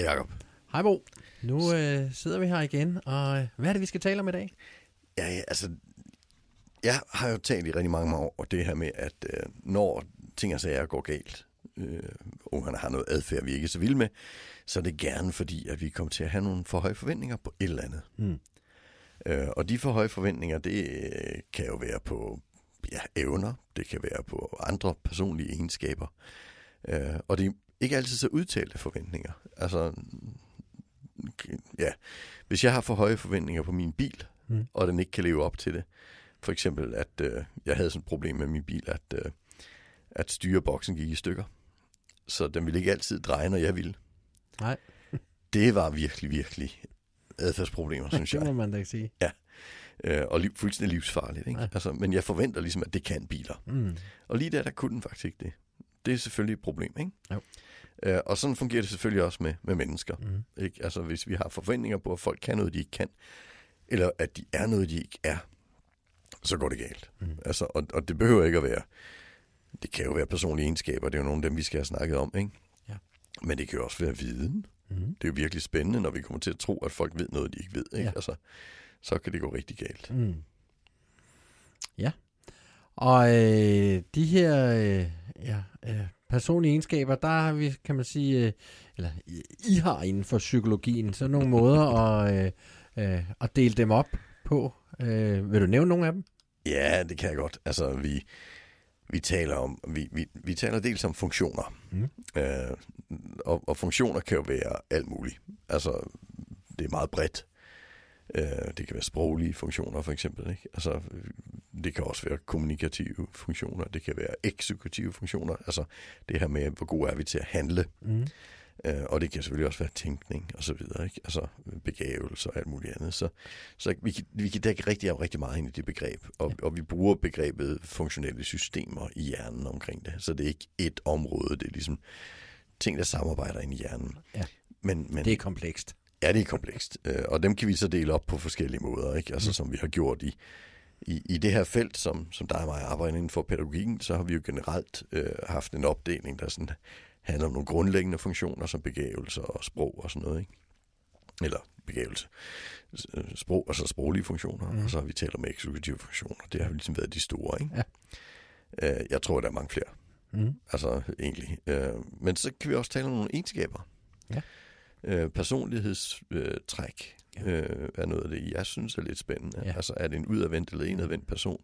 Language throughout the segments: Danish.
Hej Jacob. Hej Bo. Nu øh, sidder vi her igen, og øh, hvad er det, vi skal tale om i dag? Ja, ja, altså, jeg har jo talt i rigtig mange år det her med, at øh, når ting og sager går galt, øh, ungerne har noget adfærd, vi ikke er så vilde med, så er det gerne fordi, at vi kommer til at have nogle for høje forventninger på et eller andet. Mm. Øh, og de for høje forventninger, det øh, kan jo være på ja, evner, det kan være på andre personlige egenskaber. Øh, og det ikke altid så udtalte forventninger. Altså, ja, hvis jeg har for høje forventninger på min bil, mm. og den ikke kan leve op til det, for eksempel, at øh, jeg havde sådan et problem med min bil, at, øh, at styreboksen gik i stykker. Så den ville ikke altid dreje, når jeg ville. Nej. Det var virkelig, virkelig adfærdsproblemer, synes jeg. det må man da ikke sige. Ja. Øh, og li- fuldstændig livsfarligt. Ikke? Altså, men jeg forventer ligesom, at det kan biler. Mm. Og lige der, der kunne den faktisk ikke det. Det er selvfølgelig et problem, ikke? Jo. Øh, og sådan fungerer det selvfølgelig også med, med mennesker. Mm. Ikke? Altså, hvis vi har forventninger på, at folk kan noget, de ikke kan, eller at de er noget, de ikke er, så går det galt. Mm. Altså, og, og det behøver ikke at være... Det kan jo være personlige egenskaber, det er jo nogle af dem, vi skal have snakket om, ikke? Ja. Men det kan jo også være viden. Mm. Det er jo virkelig spændende, når vi kommer til at tro, at folk ved noget, de ikke ved. Ikke? Ja. Altså, så kan det gå rigtig galt. Mm. Ja. Og øh, de her øh, ja, øh, personlige egenskaber, der har vi, kan man sige, øh, eller I, har inden for psykologien, så nogle måder at, øh, øh, at dele dem op på. Øh, vil du nævne nogle af dem? Ja, det kan jeg godt. Altså, vi, vi taler om, vi, vi, vi taler dels om funktioner. Mm. Øh, og, og funktioner kan jo være alt muligt. Altså, det er meget bredt. Øh, det kan være sproglige funktioner, for eksempel. Ikke? Altså, det kan også være kommunikative funktioner. Det kan være eksekutive funktioner. Altså, det her med, hvor gode er vi til at handle. Mm. Øh, og det kan selvfølgelig også være tænkning og så videre, ikke? Altså begævelse og alt muligt andet. Så, så vi, kan, vi kan dække rigtig, rigtig meget ind i det begreb, og, ja. og vi bruger begrebet funktionelle systemer i hjernen omkring det. Så det er ikke et område, det er ligesom ting, der samarbejder ind i hjernen. Ja. Men, men, Det er komplekst. Ja, det er komplekst. Øh, og dem kan vi så dele op på forskellige måder, ikke? Altså Mm. som vi har gjort i, i, i det her felt, som, som der og mig arbejder inden for pædagogikken, så har vi jo generelt øh, haft en opdeling, der sådan handler om nogle grundlæggende funktioner, som begævelse og sprog og sådan noget, ikke? Eller begævelse. Øh, Sprog, og så sproglige funktioner, mm. og så har vi talt om eksekutive funktioner. Det har ligesom været de store, ikke? Ja. Øh, jeg tror, der er mange flere. Mm. Altså egentlig. Øh, men så kan vi også tale om nogle egenskaber. Ja. Øh, personlighedstræk Ja. øh, er noget af det, jeg synes er lidt spændende. Ja. Altså er det en udadvendt eller indadvendt person?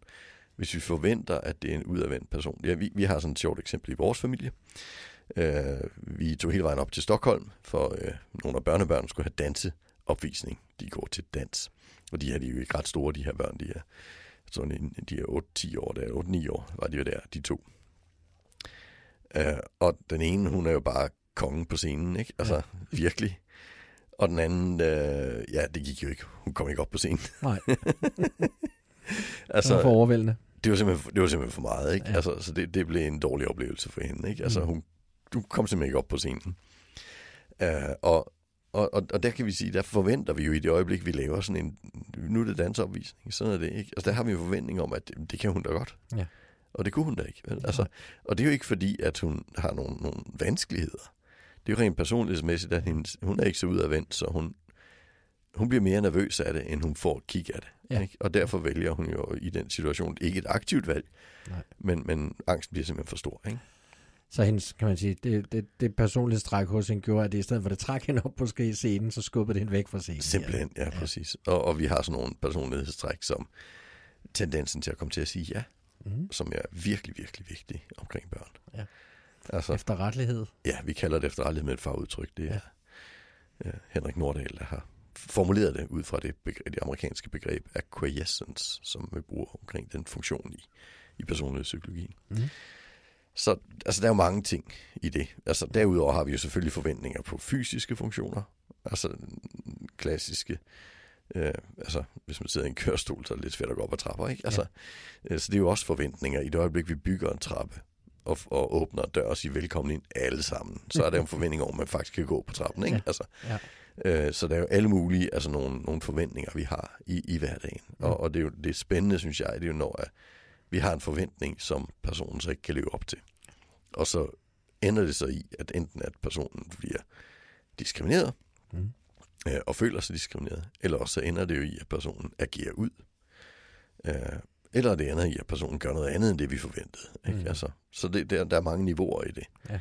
Hvis vi forventer, at det er en udadvendt person. Ja, vi, vi har sådan et sjovt eksempel i vores familie. Øh, vi tog hele vejen op til Stockholm, for øh, nogle af børnebørnene skulle have danseopvisning. De går til dans. Og de her de er jo ikke ret store, de her børn. De er, sådan en, de er 8-10 år, der 8-9 år var de jo der, de to. Øh, og den ene, hun er jo bare kongen på scenen, ikke? Altså, ja. virkelig. Og den anden, øh, ja, det gik jo ikke. Hun kom ikke op på scenen. Nej, altså, det var for overvældende. det var simpelthen, det var simpelthen for meget, ikke? Ja. Altså, så det, det blev en dårlig oplevelse for hende, ikke? Altså, Mm. hun, hun kom simpelthen ikke op på scenen. Uh, og, og, og, og der kan vi sige, der forventer vi jo i det øjeblik, vi laver sådan en, nu er det dansopvisning, sådan er det, ikke? Altså, der har vi jo forventning om, at det, det kan hun da godt. Ja. Og det kunne hun da ikke, vel? Altså, og det er jo ikke fordi, at hun har nogle, nogle vanskeligheder. Det er jo rent personlighedsmæssigt, at hendes, hun er ikke så udadvendt, så hun, hun bliver mere nervøs af det, end hun får et kig af det. Ja. Ikke? Og derfor vælger hun jo i den situation ikke et aktivt valg, Nej. men, men angsten bliver simpelthen for stor. Ikke? Så hendes, kan man sige, det, det, det personlighedstræk hos hende gjorde, at det i stedet for at det træk hende op på scenen, så skubbede det hende væk fra scenen. Simpelthen, ja, Ja. præcis. Og, og vi har sådan nogle personlighedstræk, som tendensen til at komme til at sige ja, Mm. som er virkelig, virkelig vigtig omkring børn. Ja. Altså, Efterrettelighed. ja, vi kalder det efterrettelighed med et fagudtryk. Det er ja. Henrik Nordahl, der har formuleret det ud fra det, begreb, det amerikanske begreb acquiescence, som vi bruger omkring den funktion i, i personlighedspsykologien. Mm. Så altså, der er jo mange ting i det. Altså, derudover har vi jo selvfølgelig forventninger på fysiske funktioner. Altså klassiske. Øh, altså, hvis man sidder i en kørestol, så er det lidt svært at gå op ad trapper, ikke? Altså, øh, så det er jo også forventninger. I det øjeblik, vi bygger en trappe og, og åbner en dør og siger velkommen ind alle sammen, så er der en forventning om, at man faktisk kan gå på trappen, ikke? Ja. Altså, Ja. Øh, så der er jo alle mulige altså nogle, nogle forventninger, vi har i, i hverdagen. Mm. Og, og det er jo det spændende, synes jeg, det er jo når at vi har en forventning, som personen så ikke kan leve op til. Og så ender det så i, at enten at personen bliver diskrimineret, Mm. øh, og føler sig diskrimineret, eller også så ender det jo i, at personen agerer ud. Øh, eller det ender i, at personen gør noget andet, end det vi forventede. Ikke? Mm. Altså, så det, der, der er mange niveauer i det. Ja.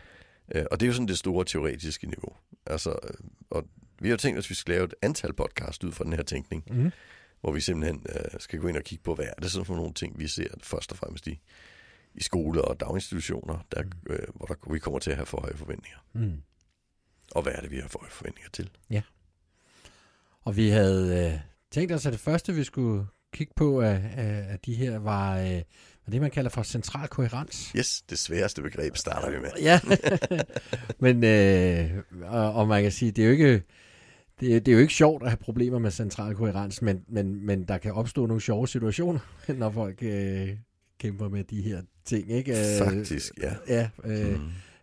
Øh, og det er jo sådan det store teoretiske niveau. Altså, øh, og vi har jo tænkt os, at vi skal lave et antal podcast ud fra den her tænkning, Mm. hvor vi simpelthen øh, skal gå ind og kigge på, hvad er det så for nogle ting, vi ser først og fremmest i, i skoler og daginstitutioner, der, øh, hvor der, vi kommer til at have for høje forventninger. Mm. Og hvad er det, vi har for høje forventninger til? Og vi havde øh, tænkt os, at det første, vi skulle kigge på af, af, de her, var, øh, var det, man kalder for central koherens. Yes, det sværeste begreb starter vi med. Ja, men øh, og, og man kan sige, det er jo ikke... Det, er- det er jo ikke sjovt at have problemer med central koherens, men, men, men der kan opstå nogle sjove situationer, når folk øh, kæmper med de her ting. Ikke? Øh, Faktisk, ja. Ja, øh,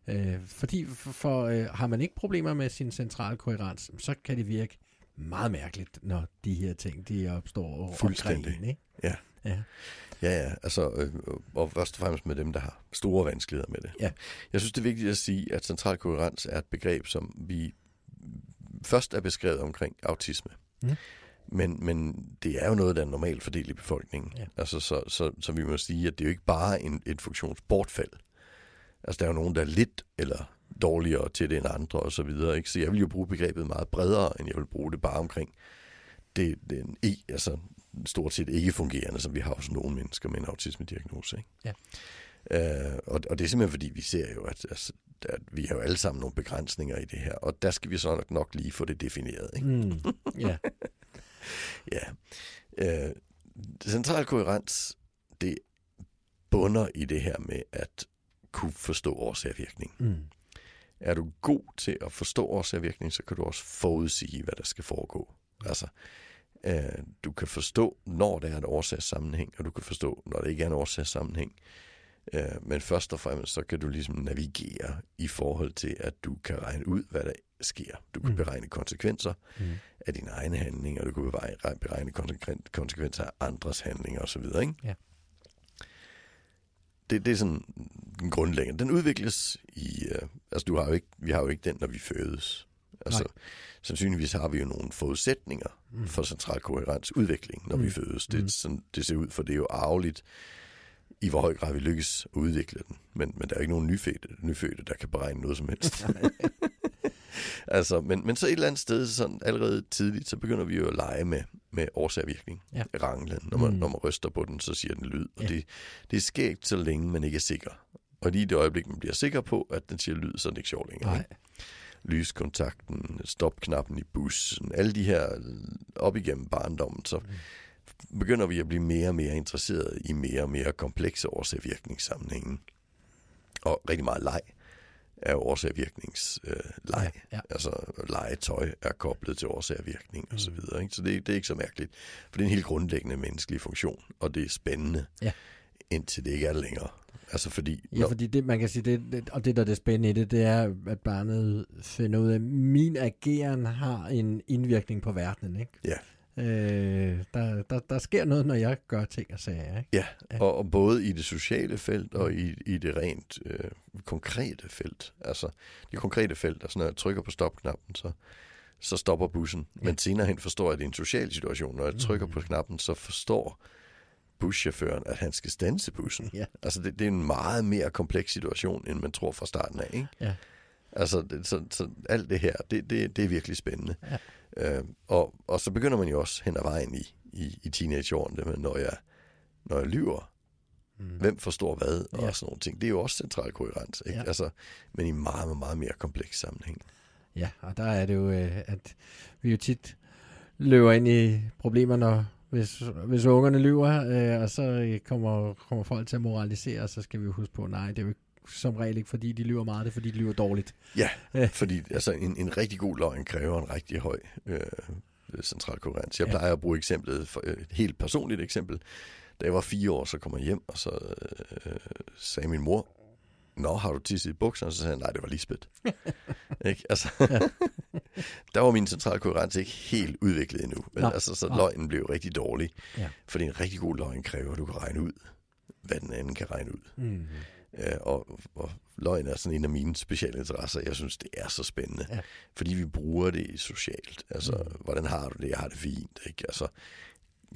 Mm. øh, fordi for, for øh, har man ikke problemer med sin central koherens, så kan det virke meget mærkeligt, når de her ting de opstår omkring Fuldstændig. en, ikke? Ja. Ja. Ja, ja, altså, øh, og først og fremmest med dem, der har store vanskeligheder med det. Ja. Jeg synes, det er vigtigt at sige, at central koherens er et begreb, som vi først er beskrevet omkring autisme. Mm. Men, men det er jo noget, der er normalt fordelt i befolkningen. Ja. Altså, så, så, så vi må sige, at det er jo ikke bare en, et funktionsbortfald. Altså, der er jo nogen, der er lidt eller dårligere til det end andre og så videre. Ikke? Så jeg vil jo bruge begrebet meget bredere, end jeg vil bruge det bare omkring det, den e, altså stort set ikke fungerende, som vi har også nogle mennesker med en autisme-diagnose. Ikke? Ja. Øh, og, og det er simpelthen fordi, vi ser jo, at, altså, at vi har jo alle sammen nogle begrænsninger i det her, og der skal vi så nok, nok lige få det defineret. Ikke? Mm. Ja. Ja. Øh, central koherens, det bunder i det her med at kunne forstå årsag og virkning. Mm. Er du god til at forstå årsag og virkning, så kan du også forudsige, hvad der skal foregå. Altså, øh, du kan forstå, når der er en årsagssammenhæng, og du kan forstå, når der ikke er en årsagssammenhæng. Øh, men først og fremmest, så kan du ligesom navigere i forhold til, at du kan regne ud, hvad der sker. Du kan Mm. beregne konsekvenser Mm. af dine egne handlinger, og du kan beregne, beregne konsekven- konsekvenser af andres handlinger osv. Ikke? Ja. Det, det er sådan den grundlæggende. Den udvikles i... Øh, altså, du har jo ikke, vi har jo ikke den, når vi fødes. Altså, Nej. sandsynligvis har vi jo nogle forudsætninger Mm. for central koherens udvikling, når mm. vi fødes. Det, Mm. sådan, det ser ud, for det er jo arveligt, i hvor høj grad vi lykkes at udvikle den. Men, men der er ikke nogen nyfødte, nyfødte der kan beregne noget som helst. altså, men, men så et eller andet sted, sådan allerede tidligt, så begynder vi jo at lege med, med årsag og virkning. Ja. Ranglen. Når man, Mm. når man ryster på den, så siger den lyd. Og Ja. det, det er skægt, så længe man ikke er sikker. Og lige i det øjeblik, man bliver sikker på, at den siger lyd, så er det ikke sjovt længere. Nej. ikke? Lyskontakten, stopknappen i bussen, alle de her op igennem barndommen, så begynder vi at blive mere og mere interesseret i mere og mere komplekse årsag-virkningssammenhænge. Og rigtig meget leg er årsag-virkningsleg. Øh. Ja, ja. Altså legetøj er koblet til årsag og så Mm. videre. Ikke? Så det, det er ikke så mærkeligt. For det er en helt grundlæggende menneskelig funktion, og det er spændende, Ja. indtil det ikke er det længere. Altså fordi... Ja, fordi det, man kan sige, det, det, og det, der er det spændende i det, det er, at barnet finder ud af, at min ageren har en indvirkning på verdenen, ikke? Ja. Øh, der, der, der sker noget, når jeg gør ting og sager, ikke? Ja, og, og både i det sociale felt og i, i det rent øh, konkrete felt. Altså det konkrete felt, altså når jeg trykker på stopknappen, så, så stopper bussen. Ja. Men senere hen forstår jeg, at det er en social situation. Når jeg trykker Mhm. på knappen, så forstår buschaufføren, at han skal stanse bussen. Ja. Altså det, det er en meget mere kompleks situation, end man tror fra starten af. Ikke? Ja. Altså det, så, så alt det her, det, det, det er virkelig spændende. Ja. Øh, og, og så begynder man jo også hen ad vejen i, i, i teenageårene, det med, når jeg, når jeg lyver, Mm. hvem forstår hvad, og Ja. sådan nogle ting. Det er jo også central koherens, ikke? Ja. Altså, men i meget, meget, meget mere kompleks sammenhæng. Ja, og der er det jo, øh, at vi jo tit løber ind i problemer, når, hvis, hvis ungerne lyver, øh, og så øh, kommer, kommer folk til at moralisere, så skal vi huske på, nej, det er jo ikke som regel ikke, fordi de lyver meget, det er, fordi de lyver dårligt. Ja, fordi altså, en, en rigtig god løgn kræver en rigtig høj øh, central koherens. Jeg Ja. plejer at bruge eksemplet, for, et helt personligt eksempel. Da jeg var fire år, så kom jeg hjem, og så øh, sagde min mor, Nå, har du tisset i bukserne? Så sagde jeg, nej, det var Lisbeth. ikke? Altså, der var min central koherens ikke helt udviklet endnu. Men Nej, altså, så nej. løgnen blev rigtig dårlig. Ja. Fordi en rigtig god løgn kræver, at du kan regne ud, hvad den anden kan regne ud. Mm. Øh, og, og løgn er sådan en af mine speciale interesser. Jeg synes, det er så spændende. Ja. Fordi vi bruger det socialt. Altså, mm. hvordan har du det? Jeg har det fint. Ikke? Altså,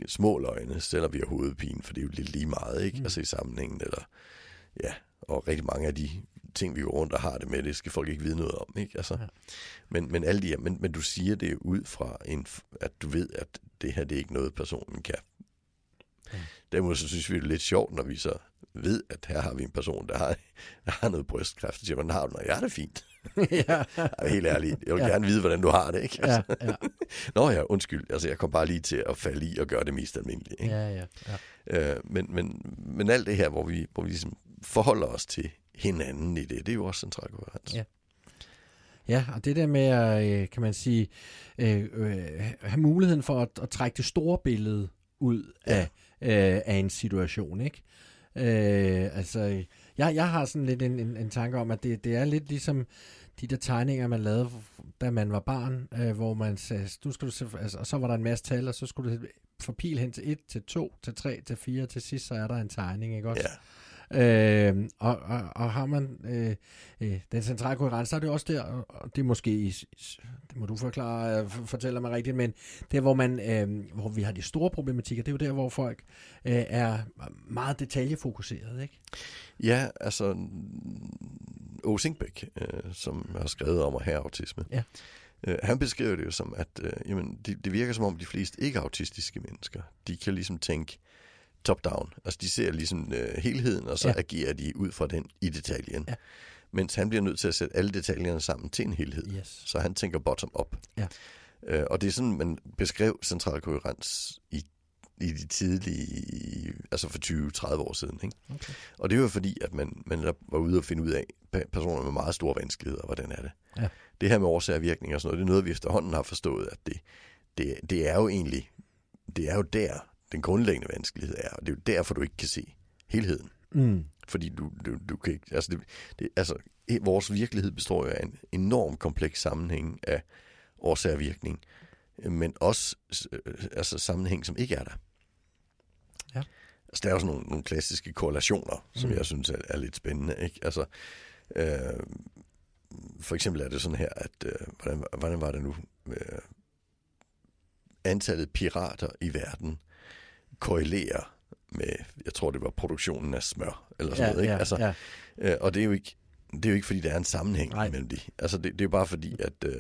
små løgne, selvom vi har hovedpine, for det er jo lidt lige meget, ikke? Mm. Altså i sammenhængen, eller ja, og rigtig mange af de ting, vi går rundt og har det med, det skal folk ikke vide noget om, ikke? Altså, ja. men, men alle de her, men, men du siger det ud fra, en, at du ved, at det her, det er ikke noget, personen kan. Ja. Derimod så synes vi, det er lidt sjovt, når vi så ved, at her har vi en person, der har, der har noget brystkræft, og siger, hvordan har du det? Ja, det er fint. ja. er helt ærligt. Jeg vil ja. gerne vide, hvordan du har det, ikke? Altså. Ja, ja. Nå ja, undskyld. Altså, jeg kom bare lige til at falde i og gøre det mest almindelige. Ikke? Ja, ja, ja. Øh, men, men, men alt det her, hvor vi, hvor vi ligesom forholder os til hinanden i det, det er jo også centralt Ja. Ja, og det der med at, øh, kan man sige, øh, øh, have muligheden for at, at trække det store billede ud ja. af, øh, af en situation, ikke? Øh, altså, jeg, jeg har sådan lidt en, en, en tanke om, at det, det er lidt ligesom de der tegninger, man lavede, da man var barn, øh, hvor man sagde, du skal du se, altså, og så var der en masse tal, og så skulle du få pil hen til 1, til 2, til 3, til 4, til sidst, så er der en tegning, ikke også? Ja. Øh, og, og, og har man øh, øh, den centrale koherens, så er det også der, og det er måske, det må du forklare, øh, fortælle mig rigtigt, men det er, hvor, man, øh, hvor vi har de store problematikker, det er jo der, hvor folk øh, er meget detaljefokuseret, ikke? Ja, altså, Ove Sinkbæk, øh, som har skrevet om at have autisme, ja. øh, han beskriver det jo som, at øh, jamen, det, det virker som om de fleste ikke-autistiske mennesker, de kan ligesom tænke, top-down. Altså de ser ligesom øh, helheden, og så ja. agerer de ud fra den i detaljen. Ja. Mens han bliver nødt til at sætte alle detaljerne sammen til en helhed. Yes. Så han tænker bottom-up. Ja. Øh, og det er sådan, man beskrev central koherens i i de tidlige, altså for 20-30 år siden. Ikke? Okay. Og det var fordi, at man, man var ude og finde ud af, personer med meget store vanskeligheder, hvordan er det. Ja. Det her med årsager og virkning og sådan noget, det er noget, vi efterhånden har forstået, at det, det, det er jo egentlig, det er jo der, den grundlæggende vanskelighed er, og det er jo derfor, du ikke kan se helheden. Mm. Fordi du, du, du kan ikke, altså, det, det, altså, vores virkelighed består jo af en enorm kompleks sammenhæng af årsag og virkning, men også øh, altså, sammenhæng, som ikke er der. Ja. Altså, der er jo sådan nogle, nogle klassiske korrelationer, som mm. jeg synes er, er lidt spændende. Ikke? Altså, øh, for eksempel er det sådan her, at øh, hvordan, hvordan var det nu? Øh, antallet pirater i verden korrelerer med, jeg tror det var produktionen af smør, eller sådan ja, noget. Ikke? Ja, altså, ja. øh, og det er jo ikke, det er jo ikke, fordi der er en sammenhæng Nej. mellem de. Altså, det, det er jo bare fordi, at øh,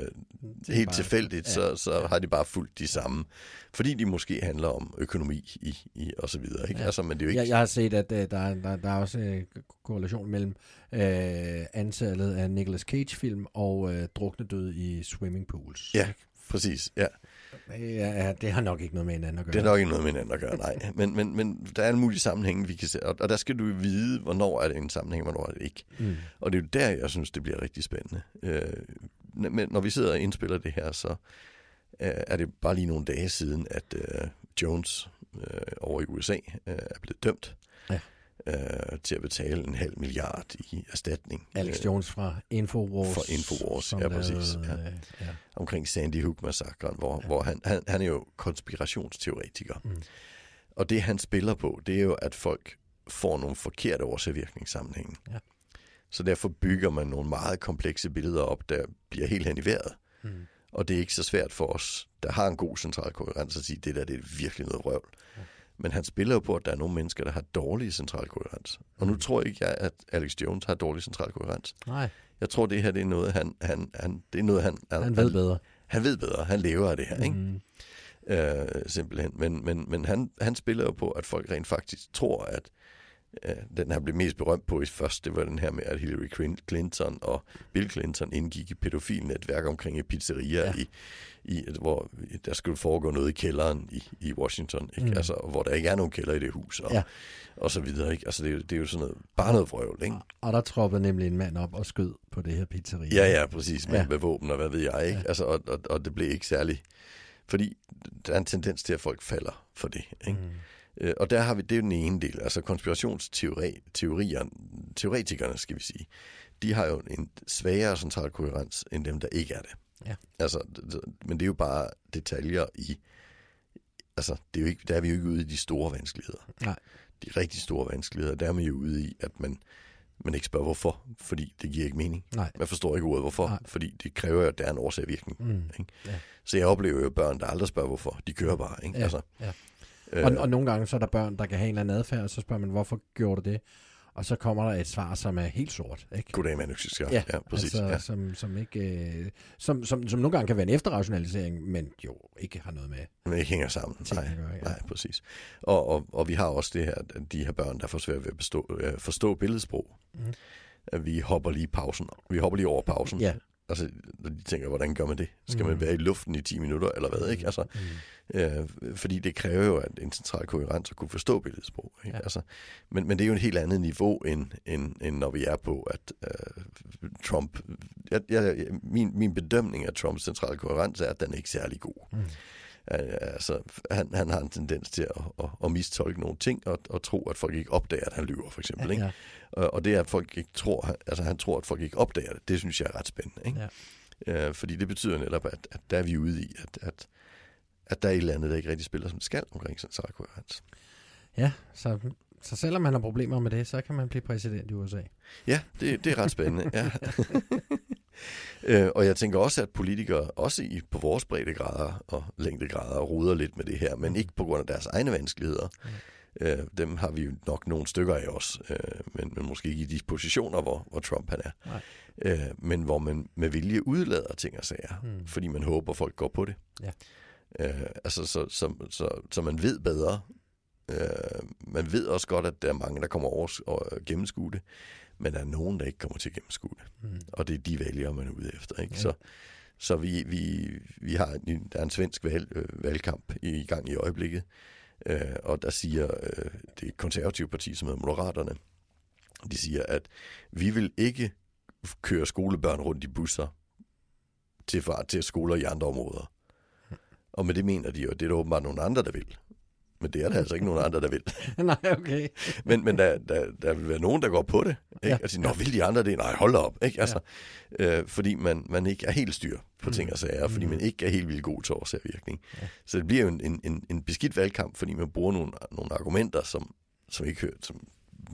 helt bare, tilfældigt, ja, så, så ja. har de bare fulgt de samme. Fordi de måske handler om økonomi i, i og så videre. Ikke? Ja. Altså, men det er jo ikke... Jeg, jeg har set, at uh, der, der, der er også en korrelation mellem uh, antallet af Nicolas Cage-film og uh, druknedød i swimmingpools. Ja, præcis. Ja. Ja, det har nok ikke noget med hinanden at gøre. Det har nok ikke noget med hinanden at gøre, nej. Men, men, men der er en mulig sammenhæng, vi kan se. Og, og der skal du vide, hvornår er det en sammenhæng, hvornår er det ikke. Mm. Og det er jo der, jeg synes, det bliver rigtig spændende. Øh, men når vi sidder og indspiller det her, så øh, er det bare lige nogle dage siden, at øh, Jones øh, over i USA øh, er blevet dømt øh, til at betale en halv milliard i erstatning. Alex Jones fra Infowars. Fra Infowars, ja præcis. Ja. Øh, ja. Omkring Sandy Hook-massakren, hvor, ja. hvor han, han, han er jo konspirationsteoretiker. Mm. Og det han spiller på, det er jo, at folk får nogle forkerte årsagsvirkningssammenhænge. Ja. Så derfor bygger man nogle meget komplekse billeder op, der bliver helt hen i vejret. Mm. Og det er ikke så svært for os, der har en god central koherens, at sige, det der det er virkelig noget røvl. Ja. Men han spiller jo på, at der er nogle mennesker, der har dårlig central koherens. Og nu mm. tror ikke jeg, at Alex Jones har dårlig central koherens. Nej. Jeg tror, det her det er noget, han, han, han, det er noget, han, han, han ved bedre. Han ved bedre. Han lever af det her, ikke? Mm. Øh, simpelthen. Men, men, men han, han spiller jo på, at folk rent faktisk tror, at øh, den han blev mest berømt på i først, det var den her med, at Hillary Clinton og Bill Clinton indgik i pædofilnetværk omkring et pizzeria ja. i, i, hvor der skulle foregå noget i kælderen i, i Washington, ikke? Mm. Altså, hvor der ikke er nogen kælder i det hus, og, ja. og så videre. Ikke? Altså, det, er, det er jo sådan noget, bare noget vrøvl. Ikke? Og der troppede nemlig en mand op og skød på det her pizzeria. Ja, ja, præcis, med, ja. med våben og hvad ved jeg. Ikke? Ja. Altså, og, og, og det blev ikke særlig... Fordi der er en tendens til, at folk falder for det. Ikke? Mm. Øh, og der har vi, det er den ene del, altså konspirationsteorier, teoretikerne skal vi sige, de har jo en svagere central koherens end dem, der ikke er det. Ja. Altså, men det er jo bare detaljer i, altså, det er jo ikke, der er vi jo ikke ude i de store vanskeligheder. Nej. De rigtig store vanskeligheder, der er vi jo ude i, at man men ikke spørger hvorfor, fordi det giver ikke mening. Nej. Man forstår ikke ordet hvorfor, Nej. fordi det kræver jo, at der er en årsag-virkning. Mm. Ikke? Ja. Så jeg oplever jo børn, der aldrig spørger hvorfor. De kører bare. Ikke? Ja, Altså, ja. Øh, Og, og nogle gange så er der børn, der kan have en eller anden adfærd, og så spørger man, hvorfor gjorde du det? Og så kommer der et svar, som er helt sort. Ikke? Goddag, Manu Tyskar. Ja, ja, præcis. Altså, ja. som, som, ikke, øh, som, som, som nogle gange kan være en efterrationalisering, men jo ikke har noget med Men ikke hænger sammen. tingene Nej, at gøre. Ja. nej, præcis. Og, og, og vi har også det her, at de her børn, der får svært ved at bestå, øh, forstå billedsprog. At vi hopper lige pausen. Vi hopper lige over pausen. Ja. Altså, når de tænker, hvordan gør man det? Skal man Mhm. være i luften i 10 minutter, eller hvad? Ikke? Altså, Mm. Øh, fordi det kræver jo at en central koherens at kunne forstå billedsprog. Ikke? Ja. Altså, men, men det er jo en helt andet niveau, end, end, end når vi er på, at øh, Trump... Jeg, jeg, min, min bedømning af Trumps centrale koherens er, at den er ikke særlig god. Mm. Øh, altså, han, han har en tendens til at, at, at mistolke nogle ting, og, og tro, at folk ikke opdager, at han lyver, for eksempel. Ikke? Ja, Og, og det er, at folk ikke tror, altså han tror, at folk ikke opdager det, det synes jeg er ret spændende. Ikke? Ja. Øh, fordi det betyder netop, at, at der er vi ude i, at, at, at der er et eller andet, der ikke rigtig spiller som skal omkring central koherens. ja så, så selvom man har problemer med det, så kan man blive præsident i USA. Ja, det, det er ret spændende. Ja. øh, og jeg tænker også, at politikere, også i, på vores breddegrader og længdegrader, ruder lidt med det her, men ikke på grund af deres egne vanskeligheder. Øh, dem har vi jo nok nogle stykker af os, øh, men, men måske ikke i de positioner, hvor, hvor Trump han er. Nej. Øh, men hvor man med vilje udlader ting og sager, Mm. fordi man håber, folk går på det. Ja. Øh, altså, så, så, så, så man ved bedre. Øh, man ved også godt, at der er mange, der kommer over og gennemskue det, men der er nogen, der ikke kommer til at gennemskue det. Mm. Og det er de vælgere, man er ude efter. Ikke? Ja. Så, så vi, vi, vi har en, der er en svensk valg, øh, valgkamp i gang i øjeblikket, øh, og der siger øh, det konservative parti, som hedder Moderaterne, de siger, at vi vil ikke køre skolebørn rundt i busser til, far, til skoler i andre områder. Og med det mener de jo, at det er der åbenbart nogle andre, der vil. Men det er der altså ikke nogen andre, der vil. Nej, okay. Men, men der, der, der vil være nogen, der går på det. Ikke? Ja. Og siger, nå, vil de andre det? Nej, hold op. Ikke? Altså, ja. øh, fordi man, man ikke er helt styr på ting og sager, fordi Mm. man ikke er helt vildt god til årsagvirkning. Ja. Så det bliver jo en, en, en, en beskidt valgkamp, fordi man bruger nogle, nogle argumenter, som, som ikke hører, som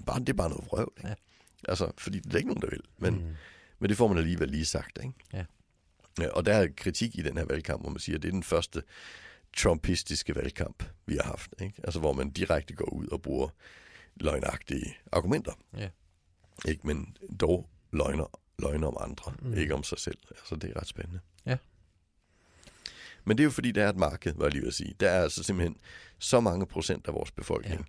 bare, det er bare noget vrøvl. Ikke? Ja. Altså, fordi det er ikke nogen, der vil. Men, Mm. mm. men det får man alligevel lige sagt. Ikke? Ja. Ja, Og der er kritik i den her valgkamp, hvor man siger, at det er den første trumpistiske valgkamp, vi har haft. Ikke? Altså, hvor man direkte går ud og bruger løgnagtige argumenter. Ja. Ikke, men dog løgner, løgner om andre, Mm. ikke om sig selv. Altså, det er ret spændende. Ja. Men det er jo fordi, der er et marked, var jeg lige ved at sige. Der er altså simpelthen så mange procent af vores befolkning, ja.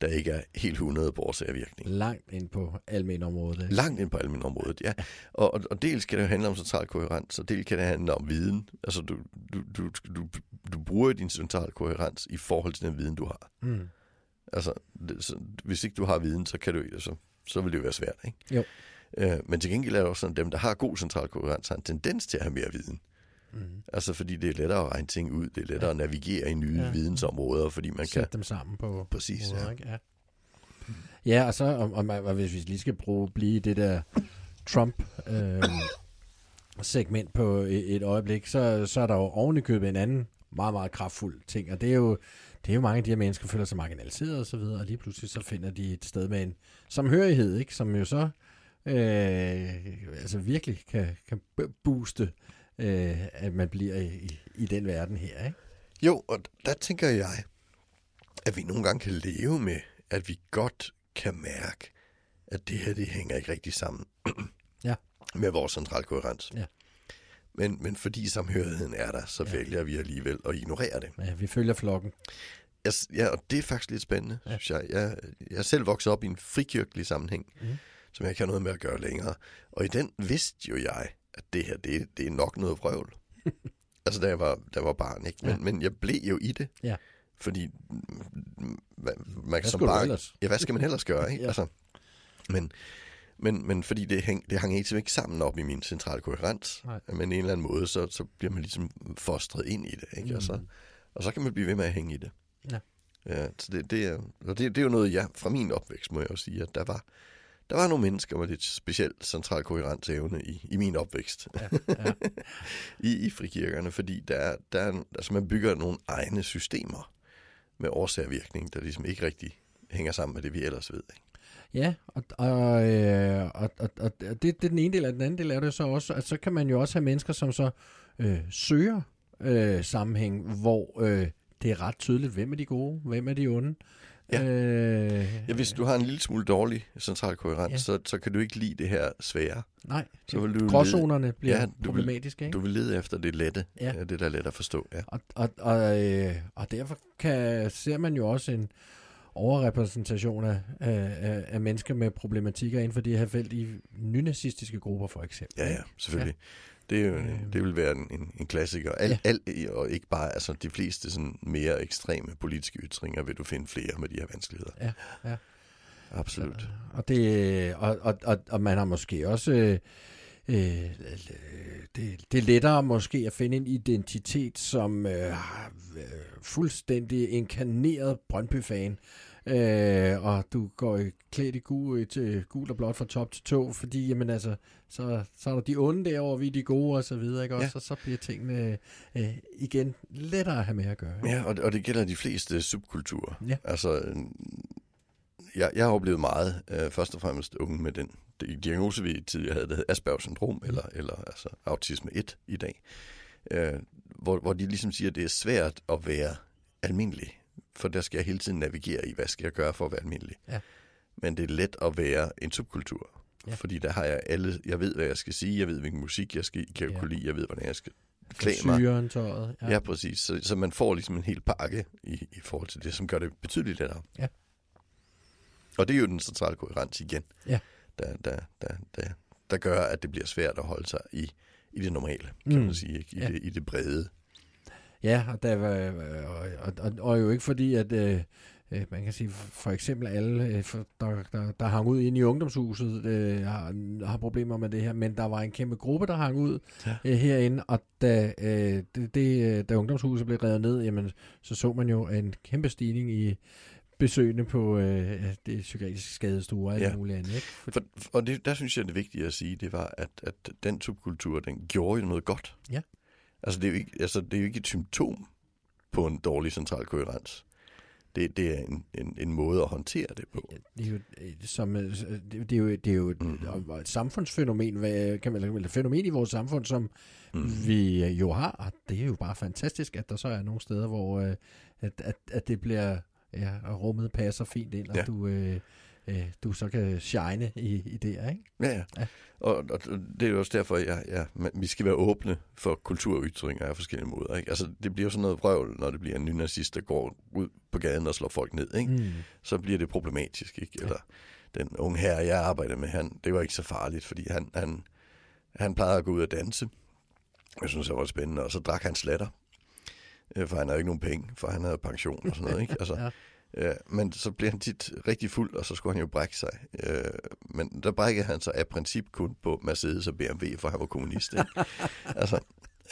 Der ikke er helt 100 på årsagvirkning. Langt ind på almenområdet. ikke? Langt ind på almenområdet, ja. Og, og, og dels kan det jo handle om central koherens, og dels kan det handle om viden. Altså, du, du, du, du, du bruger din central koherens i forhold til den viden, du har. Mm. Altså, det, så, hvis ikke du har viden, så, kan du, altså, så vil det jo være svært, ikke? Jo. Øh, men til gengæld er det også sådan, at dem, der har god central koherens, har en tendens til at have mere viden. Mm. Altså, fordi det er lettere at regne ting ud, det er lettere ja. at navigere i nye Ja. vidensområder, fordi man kan... Sætte dem sammen på Præcis, ja. ikke? ja. Ja, og så om, om, og hvis vi lige skal bruge, blive det der Trump øh, segment på et, et øjeblik, så, så er der jo oven i købet en anden meget, meget kraftfuld ting, og det er jo, det er jo mange af de her mennesker, føler sig marginaliseret og så videre, og lige pludselig så finder de et sted med en samhørighed, ikke? som jo så øh, altså virkelig kan, kan booste, øh, at man bliver i, i, den verden her. Ikke? Jo, og der tænker jeg, at vi nogle gange kan leve med, at vi godt kan mærke, at det her, det hænger ikke rigtig sammen Ja. med vores central koherens. Ja. Men, men fordi samhørigheden er der, så Ja. vælger vi alligevel at ignorere det. Ja, vi følger flokken. Jeg, ja, og det er faktisk lidt spændende, Ja. synes jeg. jeg. Jeg er selv vokset op i en frikirkelig sammenhæng, mm. som jeg ikke har noget med at gøre længere. Og i den vidste jo jeg, at det her, det, det er nok noget vrøvl. altså, da jeg var, da jeg var barn, ikke? Men, Ja. ja. men jeg blev jo i det. Ja. Fordi mm, man, man Hvad som barn? Ja, hvad skal man ellers gøre, ikke? Ja. ja. altså, men, men, men fordi det, hæng, det hang ikke, ikke sammen op i min centrale koherens, Nej. men en eller anden måde, så, så bliver man ligesom fostret ind i det, ikke? Mm. Og, så, og så kan man blive ved med at hænge i det. Ja. Ja, så det, det, er, og det, det er jo noget, jeg fra min opvækst, må jeg jo sige, at der var, der var nogle mennesker med lidt specielt central koherensevne i, i min opvækst Ja, ja. i, i frikirkerne, fordi der, er- der er, altså man bygger nogle egne systemer med årsag og virkning, der ligesom ikke rigtig hænger sammen med det, vi ellers ved. Ikke? Ja, og, og, øh, og, og, og det, det er den ene del, af den anden del er det så også, at så kan man jo også have mennesker, som så øh, søger øh, sammenhæng, hvor øh, det er ret tydeligt, hvem er de gode, hvem er de onde. Ja. Øh, Ja, hvis du har en lille smule dårlig central koherens, Ja. ja. så, så kan du ikke lide det her svære. nej, Så vil du gråzonerne bliver Ja, ja, du vil- problematiske, ikke? Du vil lede efter det lette, Ja. ja. det der er let at forstå. Ja. Og, og, og, øh, og derfor kan, ser man jo også en overrepræsentation af, af, af, mennesker med problematikker inden for det her felt i nynazistiske grupper for eksempel. Ja, ja, selvfølgelig. Det, er jo, Øhm. det vil være en, en, en klassiker. Alt, Ja. alt, og ikke bare altså, de fleste sådan mere ekstreme politiske ytringer, vil du finde flere med de her vanskeligheder. Ja, ja. Absolut. Og, det, og, og, og, og man har måske også... Øh, øh, det, det er lettere måske at finde en identitet som øh, øh, fuldstændig inkarneret Brøndby-fan. Øh, og du går i- klædt i gul, til gul og blåt fra top til tå, fordi jamen, altså, så, så er der de onde derovre, vi er de gode og så videre, ikke? Også, Ja. og så bliver tingene øh, igen lettere at have med at gøre. ikke? Ja, og, og det gælder de fleste subkulturer. Ja. Altså, øh, jeg, jeg har oplevet meget, øh, først og fremmest unge med den di- diagnose, vi tidligere havde, der hed Aspergers syndrom, Mm. eller, eller altså autisme 1 i dag, øh, hvor, hvor de ligesom siger, at det er svært at være almindelig, for der skal jeg hele tiden navigere i, hvad skal jeg gøre for at være almindelig. Ja. Men det er let at være en subkultur, Ja. fordi der har jeg alle, jeg ved, hvad jeg skal sige, jeg ved, hvilken musik jeg skal, kan Ja. ja. kunne lide, jeg ved, hvordan jeg skal klæde mig. Syren, tøjet. Ja, ja præcis. Så, så man får ligesom en hel pakke i, i forhold til det, som gør det betydeligt lettere. Ja. Og det er jo den centrale koherens igen, Ja. der, der, der, der, der gør, at det bliver svært at holde sig i, i det normale, kan Mm. man sige, ikke? I, Ja. det, i det brede. Ja, og, der var, og, og, og, og jo ikke fordi, at øh, øh, man kan sige, for eksempel alle, øh, der, der, der hang ud inde i ungdomshuset, øh, har, har problemer med det her, men der var en kæmpe gruppe, der hang ud Ja. øh, herinde, og da, øh, det, det, øh, da ungdomshuset blev revet ned, jamen, så så man jo en kæmpe stigning i besøgende på øh, det psykiatriske skadestuer og alt Ja. muligt andet. Ikke? For, For, og det, der synes jeg, det vigtige at sige, det var, at, at den subkultur, den gjorde jo noget godt. Ja. Altså, det er jo ikke, altså, det er jo ikke et symptom på en dårlig central koherens. Det, det er en, en, en måde at håndtere det på. det er jo, øh, som, øh, det, det er jo, det er jo et, Mhm. et samfundsfænomen, hvad, kan man, et fænomen i vores samfund, som Mm. vi jo har, og det er jo bare fantastisk, at der så er nogle steder, hvor øh, at, at, at det bliver, ja, og rummet passer fint ind, og Ja. du, øh, øh, du så kan shine i, i det, ikke? Ja, ja. Ja. Og, og det er jo også derfor, jeg, ja, man- vi skal være åbne for kulturytringer af forskellige måder. Ikke? Altså, det bliver jo sådan noget vrøvl, når det bliver en nynazist, der går ud på gaden og slår folk ned. Ikke? Mm. Så bliver det problematisk. Ikke? Eller den unge her, jeg arbejdede med, han, det var ikke så farligt, fordi han, han, han plejede at gå ud og danse. Jeg synes, det var spændende. Og så drak han slatter. Øh, For han havde ikke nogen penge, for han havde pension og sådan noget. Ikke? Altså, Ja. Ja, men så blev han tit rigtig fuld, og så skulle han jo brække sig. Øh, men der brækkede han sig af princip kun på Mercedes og BMW, for han var kommunist. Ikke? altså,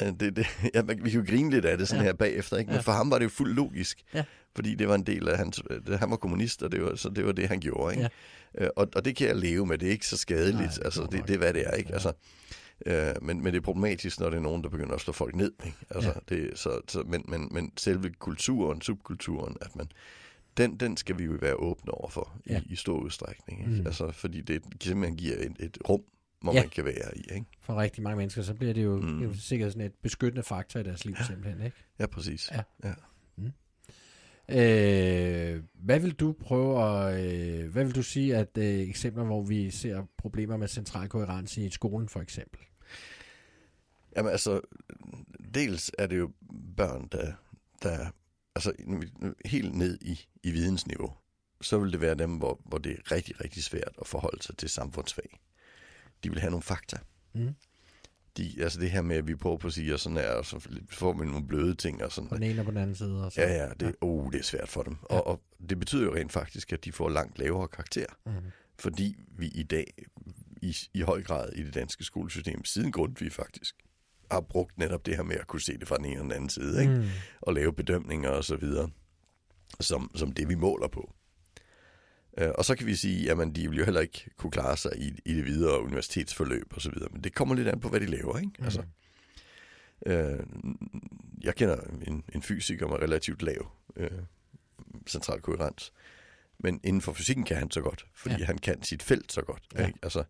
øh, det, det, ja, man, vi kan jo grine lidt af det sådan Ja. ja. her bagefter, ikke? men Ja. for ham var det jo fuldt logisk. Ja. Fordi det var en del af hans... Det, han var kommunist, og det var, så det var det, han gjorde. Ikke? Øh, og, og det kan jeg leve med. Det er ikke så skadeligt. Nej, det altså, det, det er, hvad det er. Ikke? Ja. Altså, øh, men, men det er problematisk, når det er nogen, der begynder at slå folk ned. Ikke? Altså, Ja. det, så, så, men, men, men selve kulturen, subkulturen, at man den, den skal vi jo være åbne over for Ja. i, i stor udstrækning. Ikke? Mm. Mm. Altså, fordi det simpelthen giver et, et rum, hvor Ja. man kan være i. Ikke? For rigtig mange mennesker, så bliver det jo, mm. Mm. jo sikkert sådan et beskyttende faktor i deres liv, ja. simpelthen, ikke? Ja, præcis. Ja. ja. Øh, hvad vil du prøve at, øh, hvad vil du sige at øh, eksempler, hvor vi ser problemer med central koherens i skolen for eksempel? Jamen altså, dels er det jo børn, der, der altså helt ned i, i vidensniveau, så vil det være dem, hvor, hvor det er rigtig, rigtig svært at forholde sig til samfundsfag. De vil have nogle fakta. Mm. De, altså det her med, at vi prøver på at sige, og sådan er, og så får man nogle bløde ting og sådan. På den ene og på den anden side. Og så. Ja, ja, det, oh, det er svært for dem. Ja. Ja. Og, og det betyder jo rent faktisk, at de får langt lavere karakter, Mm. fordi vi i dag i, i høj grad i det danske skolesystem, siden Grundtvig faktisk, har brugt netop det her med at kunne se det fra den ene og den anden side, ikke? Mm. og lave bedømninger og så videre, som, som det vi måler på. Øh, Og så kan vi sige, at de vil jo heller ikke kunne klare sig i, i det videre universitetsforløb og så videre, men det kommer lidt an på, hvad de laver, ikke? Mm. Altså, øh, jeg kender en, en fysiker med relativt lav øh, central koherens, Men inden for fysikken kan han så godt, fordi Ja. ja. han kan sit felt så godt. Ja. Ikke? Altså,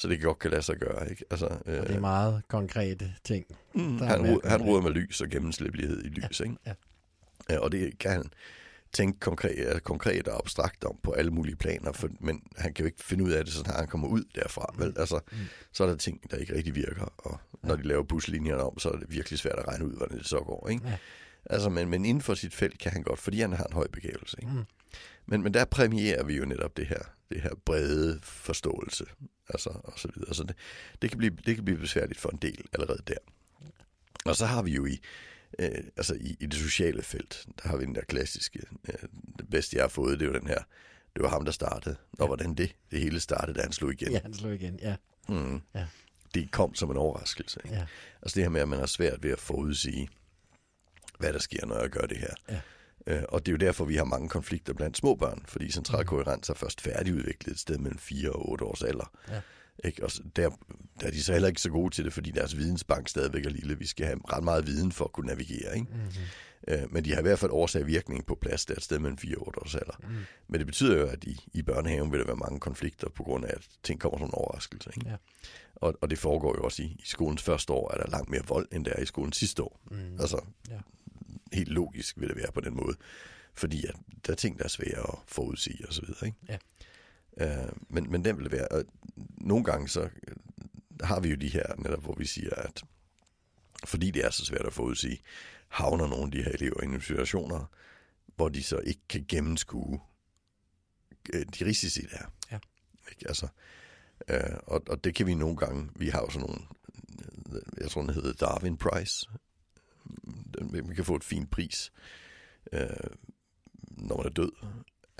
så det godt kan lade sig gøre. Ikke? Altså, Og det er øh, meget konkrete ting. mm, der han, han ruder med lys og gennemslæblighed i lys. Ikke? ja. Ja, og det kan han tænke konkret, altså konkret og abstrakt om på alle mulige planer, for, men han kan jo ikke finde ud af det, så han kommer ud derfra. Vel? Altså, Mm. så er der ting, der ikke rigtig virker, og når de laver buslinjerne om, så er det virkelig svært at regne ud, hvordan det så går. Ikke? Ja. Altså, men, men inden for sit felt kan han godt, fordi han har en høj begævelse. Ikke? Mm. Men, men der præmierer vi jo netop det her, det her brede forståelse, altså, og så videre. Så det, det, kan blive, det kan blive besværligt for en del allerede der. Og så har vi jo i, øh, altså i, i det sociale felt, der har vi den der klassiske, øh, det bedste jeg har fået, det er jo den her, det var ham, der startede. Og hvordan det, det hele startede, da han slog igen. Ja, han slog igen. Ja, Mm. Ja. Det kom som en overraskelse. Ikke? ja, Altså det her med, at man har svært ved at forudsige, hvad der sker, når jeg gør det her. Ja. Øh, og det er jo derfor, vi har mange konflikter blandt små børn, fordi central koherens er først færdigudviklet et sted mellem 4 og 8 års alder. Ja. Ikke? Og der, der er de så heller ikke så gode til det, fordi deres vidensbank stadigvæk er lille. Vi skal have ret meget viden for at kunne navigere. Ikke? mm-hmm. Øh, men de har i hvert fald årsag virkning på plads der et sted mellem 4 og 8 års alder. Mm. Men det betyder jo, at i, i børnehaven vil der være mange konflikter på grund af, at ting kommer som en overraskelse. Ikke? Ja. Og, og det foregår jo også i, i skolens første år, er der langt mere vold, end der er i skolens sidste år. Mm. Altså, Ja. Helt logisk vil det være på den måde. Fordi at der er ting, der er svære at forudsige og så videre. Ikke? Ja. Øh, men, men den vil det være. Og nogle gange så øh, har vi jo de her, netop hvor vi siger, at fordi det er så svært at forudsige, havner nogle af de her elever i nogle situationer, hvor de så ikke kan gennemskue øh, de risici, der er. Ja. Ikke? Altså, øh, og, og det kan vi nogle gange, vi har jo sådan nogle, øh, jeg tror den hedder Darwin Prize, Den- man kan få et fint pris, øh, når man er død,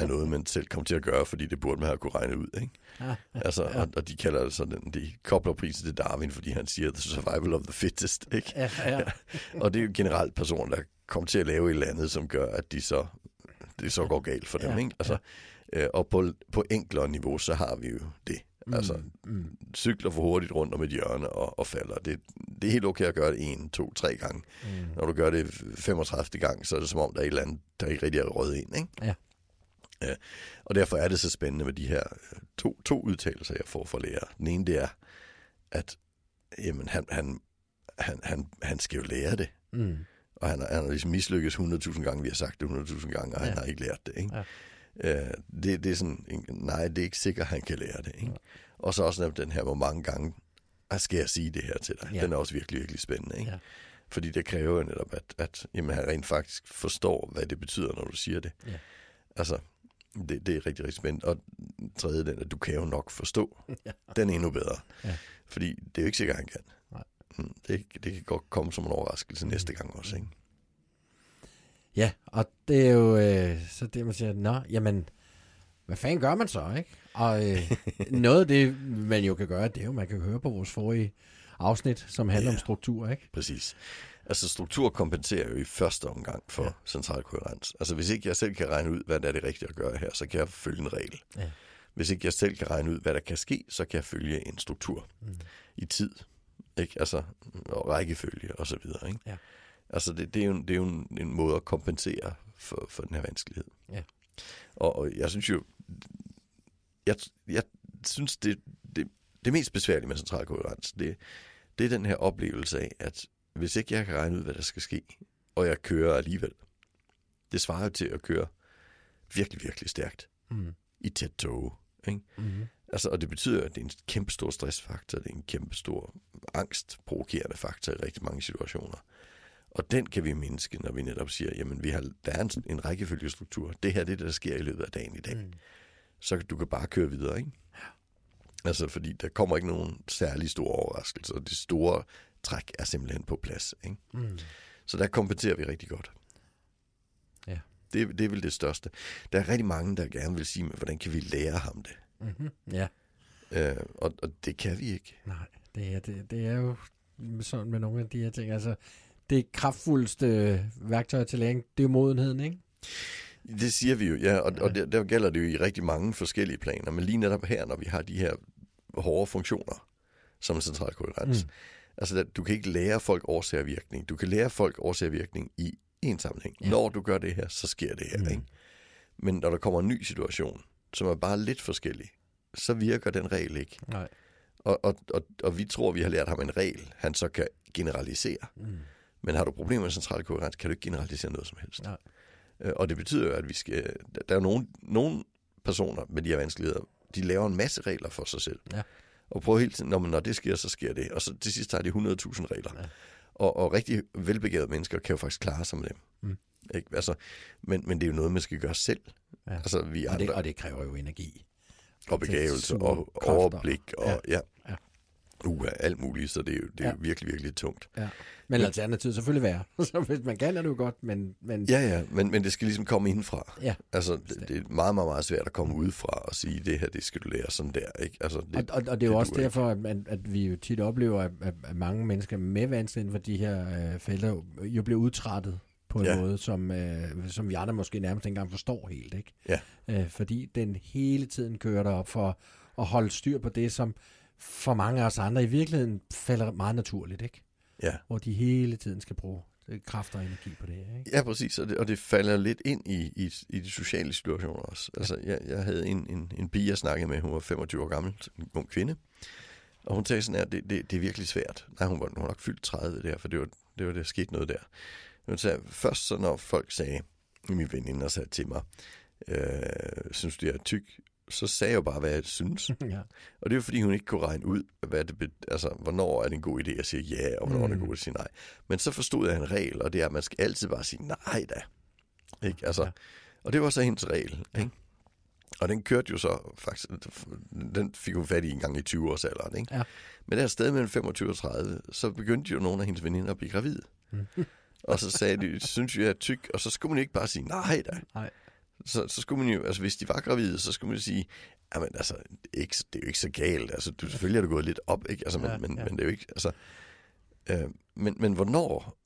af noget, man selv kom til at gøre, fordi det burde man have kunne regne ud. Ikke? Ja, Altså, ja. og, og de kalder det sådan, de kobler prisen til Darwin, fordi han siger, the survival of the fittest. Ikke? ja, ja. Og det er jo generelt personer, der kommer til at lave et eller andet, som gør, at de så, det så går galt for dem. Ja, Ikke? Altså, øh, og på, på enklere niveau, så har vi jo det. Mm, Altså, mm, cykler for hurtigt rundt om et hjørne og, og falder. Det, det er helt okay at gøre det en, to, tre gange. mm. Når du gør det 35. gang, så er det som om, der er et eller andet, der ikke rigtig er røget ind. Ikke? Ja. Ja. Og derfor er det så spændende med de her to, to udtalelser, jeg får fra lærer. Den ene, det er, at jamen, han, han, han, han, han skal jo lære det. Mm. Og han, han har ligesom mislykkes 100.000 gange, vi har sagt det 100.000 gange, og. Ja. han har ikke lært det. Ikke? Ja. Øh, det, det er sådan, nej, det er ikke sikkert, han kan lære det. Ikke? Og så også den her, hvor mange gange "Ah, skal jeg sige det her til dig. Ja. Den er også virkelig, virkelig spændende. Ikke? Ja. Fordi det kræver jo netop, at, at jamen, han rent faktisk forstår, hvad det betyder, når du siger det. Ja. Altså, det, det er rigtig, rigtig spændende. Og tredje, den, at du kan jo nok forstå. Ja. Den er endnu bedre. Ja. Fordi det er jo ikke sikkert, han kan. Nej. Mm, Det, det kan godt komme som en overraskelse Mm. næste gang også. Ikke? Ja, og det er jo øh, så det, man siger, nå, jamen, hvad fanden gør man så, ikke? Og øh, noget af det, man jo kan gøre, det er jo, man kan høre på vores forrige afsnit, som handler Ja. om struktur, ikke? Præcis. Altså struktur kompenserer jo i første omgang for Ja. central koherens. Altså hvis ikke jeg selv kan regne ud, hvad der er det rigtige at gøre her, så kan jeg følge en regel. Ja. Hvis ikke jeg selv kan regne ud, hvad der kan ske, så kan jeg følge en struktur Mm. i tid. Ikke? Altså, og rækkefølge og så videre. Ikke? Ja. Altså det, det, er jo, en- det er jo en, en måde at kompensere for, for den her vanskelighed. Ja. Og, og jeg synes jo, jeg, jeg synes det, det, det mest besværlige med central koherens, det, det er den her oplevelse af, at hvis ikke jeg kan regne ud, hvad der skal ske, og jeg kører alligevel, det svarer jo til at køre virkelig, virkelig stærkt Mm. i tæt tog. Ikke? Mm. Altså, og det betyder, at det er en kæmpe stor stressfaktor, det er en kæmpe stor angstprovokerende faktor i rigtig mange situationer. Og den kan vi mindske, når vi netop siger, jamen vi har, der er en, en rækkefølgestruktur. Det her det er det, der sker i løbet af dagen i dag. Mm. Så du kan bare køre videre, ikke? Altså, fordi der kommer ikke nogen særlig store overraskelser. De store træk er simpelthen på plads, ikke? Mm. Så der kompenserer vi rigtig godt. Ja. Det, det er vel det største. Der er rigtig mange, der gerne vil sige, men hvordan kan vi lære ham det? Mm-hmm. Ja, Øh, og, og det kan vi ikke. nej, det er, det, det er jo sådan med nogle af de her ting. Altså, det kraftfuldste værktøj til læring, det er modenheden, ikke? Det siger vi jo, ja, og, og der, der gælder det jo i rigtig mange forskellige planer, men lige netop her, når vi har de her hårde funktioner, som er central koherens, Mm. altså der, du kan ikke lære folk årsag og virkning. Du kan lære folk årsag og virkning i en sammenhæng. Ja. Ja. Når du gør det her, så sker det her, mm. ikke? Men når der kommer en ny situation, som er bare lidt forskellig, så virker den regel ikke. Nej. Og, og, og, og vi tror, vi har lært ham en regel, han så kan generalisere. Mm. Men har du problemer med central kohærens, kan du ikke generalisere noget som helst. Nej. Øh, Og det betyder jo, at vi skal... Der er nogle, nogle personer med de her vanskeligheder, de laver en masse regler for sig selv. Ja. Og prøver hele tiden, når, man, når det sker, så sker det. Og så til sidst har de 100.000 regler. Ja. Og, og rigtig velbegavede mennesker kan jo faktisk klare sig med dem. Mm. Ikke? Altså, men, men det er jo noget, man skal gøre selv. Ja. Altså, vi Og, andre, det, og det kræver jo energi. og begavelse suge og overblik og ja, Ja. ja. Ja. Uh, alt muligt, så det er jo, det er Ja. virkelig, virkelig tungt. Ja. Men alternativet selvfølgelig være. Så hvis man kan, er det jo godt, men, men Ja, ja, men, men det skal ligesom komme indenfra. Ja. Altså, det, det er meget, meget, meget svært at komme udefra og sige, det her, det skal du lære sådan der, ikke? Altså, det, og, og, og det er jo også derfor, at, at, at vi jo tit oplever, at, at, mange mennesker med vanskelighed inden for de her øh, felter jo- jo bliver udtrættet på en Ja. måde, som, øh, som vi andre måske nærmest ikke engang forstår helt. Ikke? Ja. Øh, fordi den hele tiden kører derop for at holde styr på det, som for mange af os andre i virkeligheden falder meget naturligt. Ikke? Ja. Hvor de hele tiden skal bruge øh, kræfter og energi på det. Ikke? Ja, præcis, og det, og det falder lidt ind i, i, i de sociale situationer også. Altså, jeg, jeg havde en, en, en pige, jeg snakkede med, hun var 25 år gammel, en ung kvinde, og hun sagde sådan her, det, det, det er virkelig svært. Nej, hun var, hun var nok fyldt 30 der, for det var, det var der skete noget der. Hun sagde, først så når folk sagde, min veninde sagde til mig, øh, synes du, jeg er tyk? Så sagde jeg jo bare, hvad jeg synes. ja. Og det er jo fordi, hun ikke kunne regne ud, hvad det, altså, hvornår er det en god idé at sige ja, og hvornår mm. er det en Mm. god idé at sige nej. Men så forstod jeg en regel, og det er, at man skal altid bare sige nej da. Ikke? Altså, Ja. Og det var så hendes regel. Ikke? Og den kørte jo så faktisk, den fik hun fat i en gang i 20-årsalderen. Ikke? Ja. Men der sted mellem 25 og 30, så begyndte jo nogle af hendes veninder at blive gravide. Mm. og så sagde de, synes vi er tyk, og så skulle man ikke bare sige nej da. Nej. Så, så skulle man jo, altså hvis de var gravide, så skulle man jo sige, jamen altså, det er, ikke, det er jo ikke så galt, altså du, selvfølgelig er du gået lidt op, ikke? Altså, men, Ja, men, ja. men det er jo ikke, altså, øh, men, men hvornår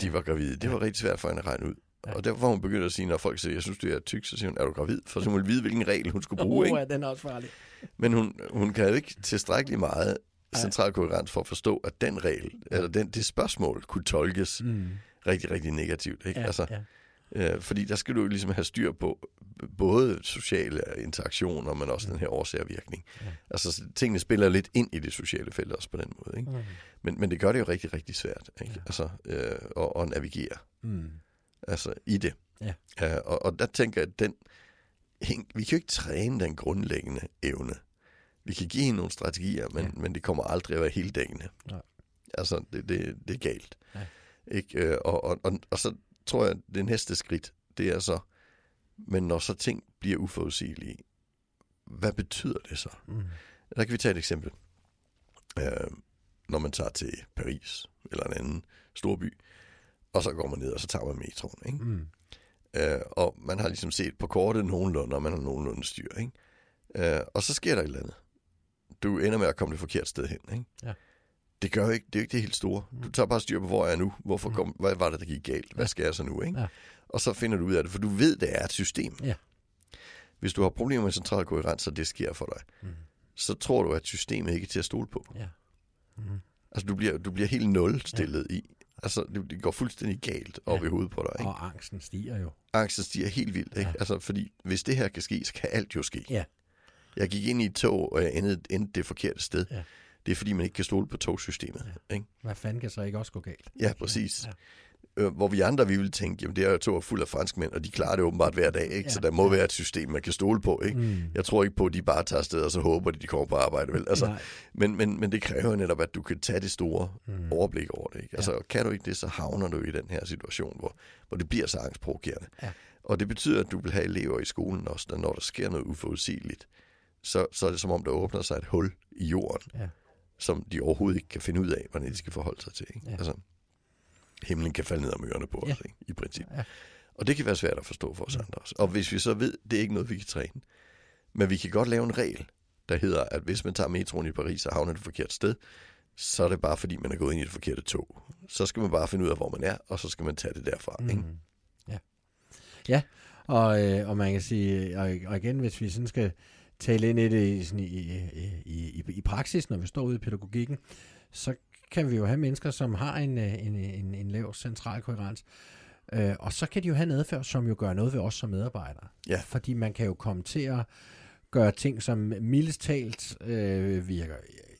de var gravide, det var rigtig svært for hende at regne ud. Ja. Og derfor var hun begyndt at sige, når folk siger, jeg synes, du er tyk, så siger hun, er du gravid? For så hun ville vide, hvilken regel hun skulle bruge, Uh, ikke? den er også farlig. Men hun, hun kan jo ikke tilstrækkeligt meget central koherens for at forstå, at den regel, eller den, det spørgsmål, kunne tolkes Mm. rigtig, rigtig negativt, ikke? Ja, altså, ja. Øh, fordi der skal du jo ligesom have styr på både sociale interaktioner, men også den her årsag og virkning. Ja. Altså så tingene spiller lidt ind i det sociale felt også på den måde. Ikke? Mm. Men, men det gør det jo rigtig, rigtig svært ikke? Ja. Altså, øh, at, at navigere Mm. altså, i det. Ja. Øh, og, og der tænker jeg, at den, vi kan jo ikke træne den grundlæggende evne. Vi kan give hende nogle strategier, men, Ja. men det kommer aldrig at være helt dækkende. Nej. Altså, det, det, det er galt. Ja. Ikke? Øh, Og, og, og, og så tror jeg, det næste skridt, det er så, men når så ting bliver uforudsigelige, hvad betyder det så? Mm. Der kan vi tage et eksempel. Øh, når man tager til Paris, eller en anden storby, og så går man ned, og så tager man metroen, ikke? Mm. Øh, og man har ligesom set på kortet nogenlunde, og man har nogenlunde styr, ikke? Øh, og så sker der et eller andet. Du ender med at komme det forkerte sted hen, ikke? Ja. Det gør ikke, det er jo ikke det helt store. Du tager bare styr på, hvor er jeg nu? Hvorfor Mm. kom, hvad var det, der gik galt? Hvad skal jeg så nu, ikke? Ja. Og så finder du ud af det, for du ved, det er et system. Ja. Hvis du har problemer med central koherens, og det sker for dig, Mm. så tror du, at systemet ikke er til at stole på. Ja. Mm. Altså, du bliver, du bliver helt nul stillet ja. i. Altså, det, det går fuldstændig galt op Ja. i hovedet på dig, ikke? Og angsten stiger jo. angsten stiger helt vildt, ikke? Ja. Altså, fordi hvis det her kan ske, så kan alt jo ske. Ja. Jeg gik ind i et tog, og jeg endte, endte det forkerte sted. Ja. Det er fordi, man ikke kan stole på togsystemet. Ja. Ikke? Hvad fanden kan så ikke også gå galt? Ja, præcis. Ja. Øh, hvor vi andre, vi ville tænke, jamen det er jo tog fuld af franskmænd, og de klarer det åbenbart hver dag, ikke? Ja. Så der må være et system, man kan stole på, ikke? Mm. Jeg tror ikke på, at de bare tager afsted, og så håber de, de kommer på arbejde, vel? Altså, Nej. men, men, men det kræver jo netop, at du kan tage det store Mm. overblik over det. Ikke? Altså, kan du ikke det, så havner du i den her situation, hvor, hvor det bliver så angstprovokerende. Ja. Og det betyder, at du vil have elever i skolen også, når der sker noget uforudsigeligt, så, så er det som om, der åbner sig et hul i jorden, Ja. Som de overhovedet ikke kan finde ud af, hvordan de skal forholde sig til. Ikke? Ja. Altså, himlen kan falde ned om ørerne på Ja. os, ikke? i princip. Ja. Og det kan være svært at forstå for os andre også. Og hvis vi så ved, det er ikke noget, vi kan træne, men vi kan godt lave en regel, der hedder, at hvis man tager metroen i Paris og havner det forkerte sted, så er det bare fordi, man er gået ind i det forkerte tog. Så skal man bare finde ud af, hvor man er, og så skal man tage det derfra. Mm. Ikke? Ja. Ja, og, øh, og man kan sige, og, og igen, hvis vi sådan skal tale ind i det sådan i, i, i, i, praksis, når vi står ude i pædagogikken, så kan vi jo have mennesker, som har en, øh, en, en, en lav central koherens, Øh, og så kan de jo have en adfærd, som jo gør noget ved os som medarbejdere. Ja. Fordi man kan jo komme til at gøre ting, som mildest talt øh, virker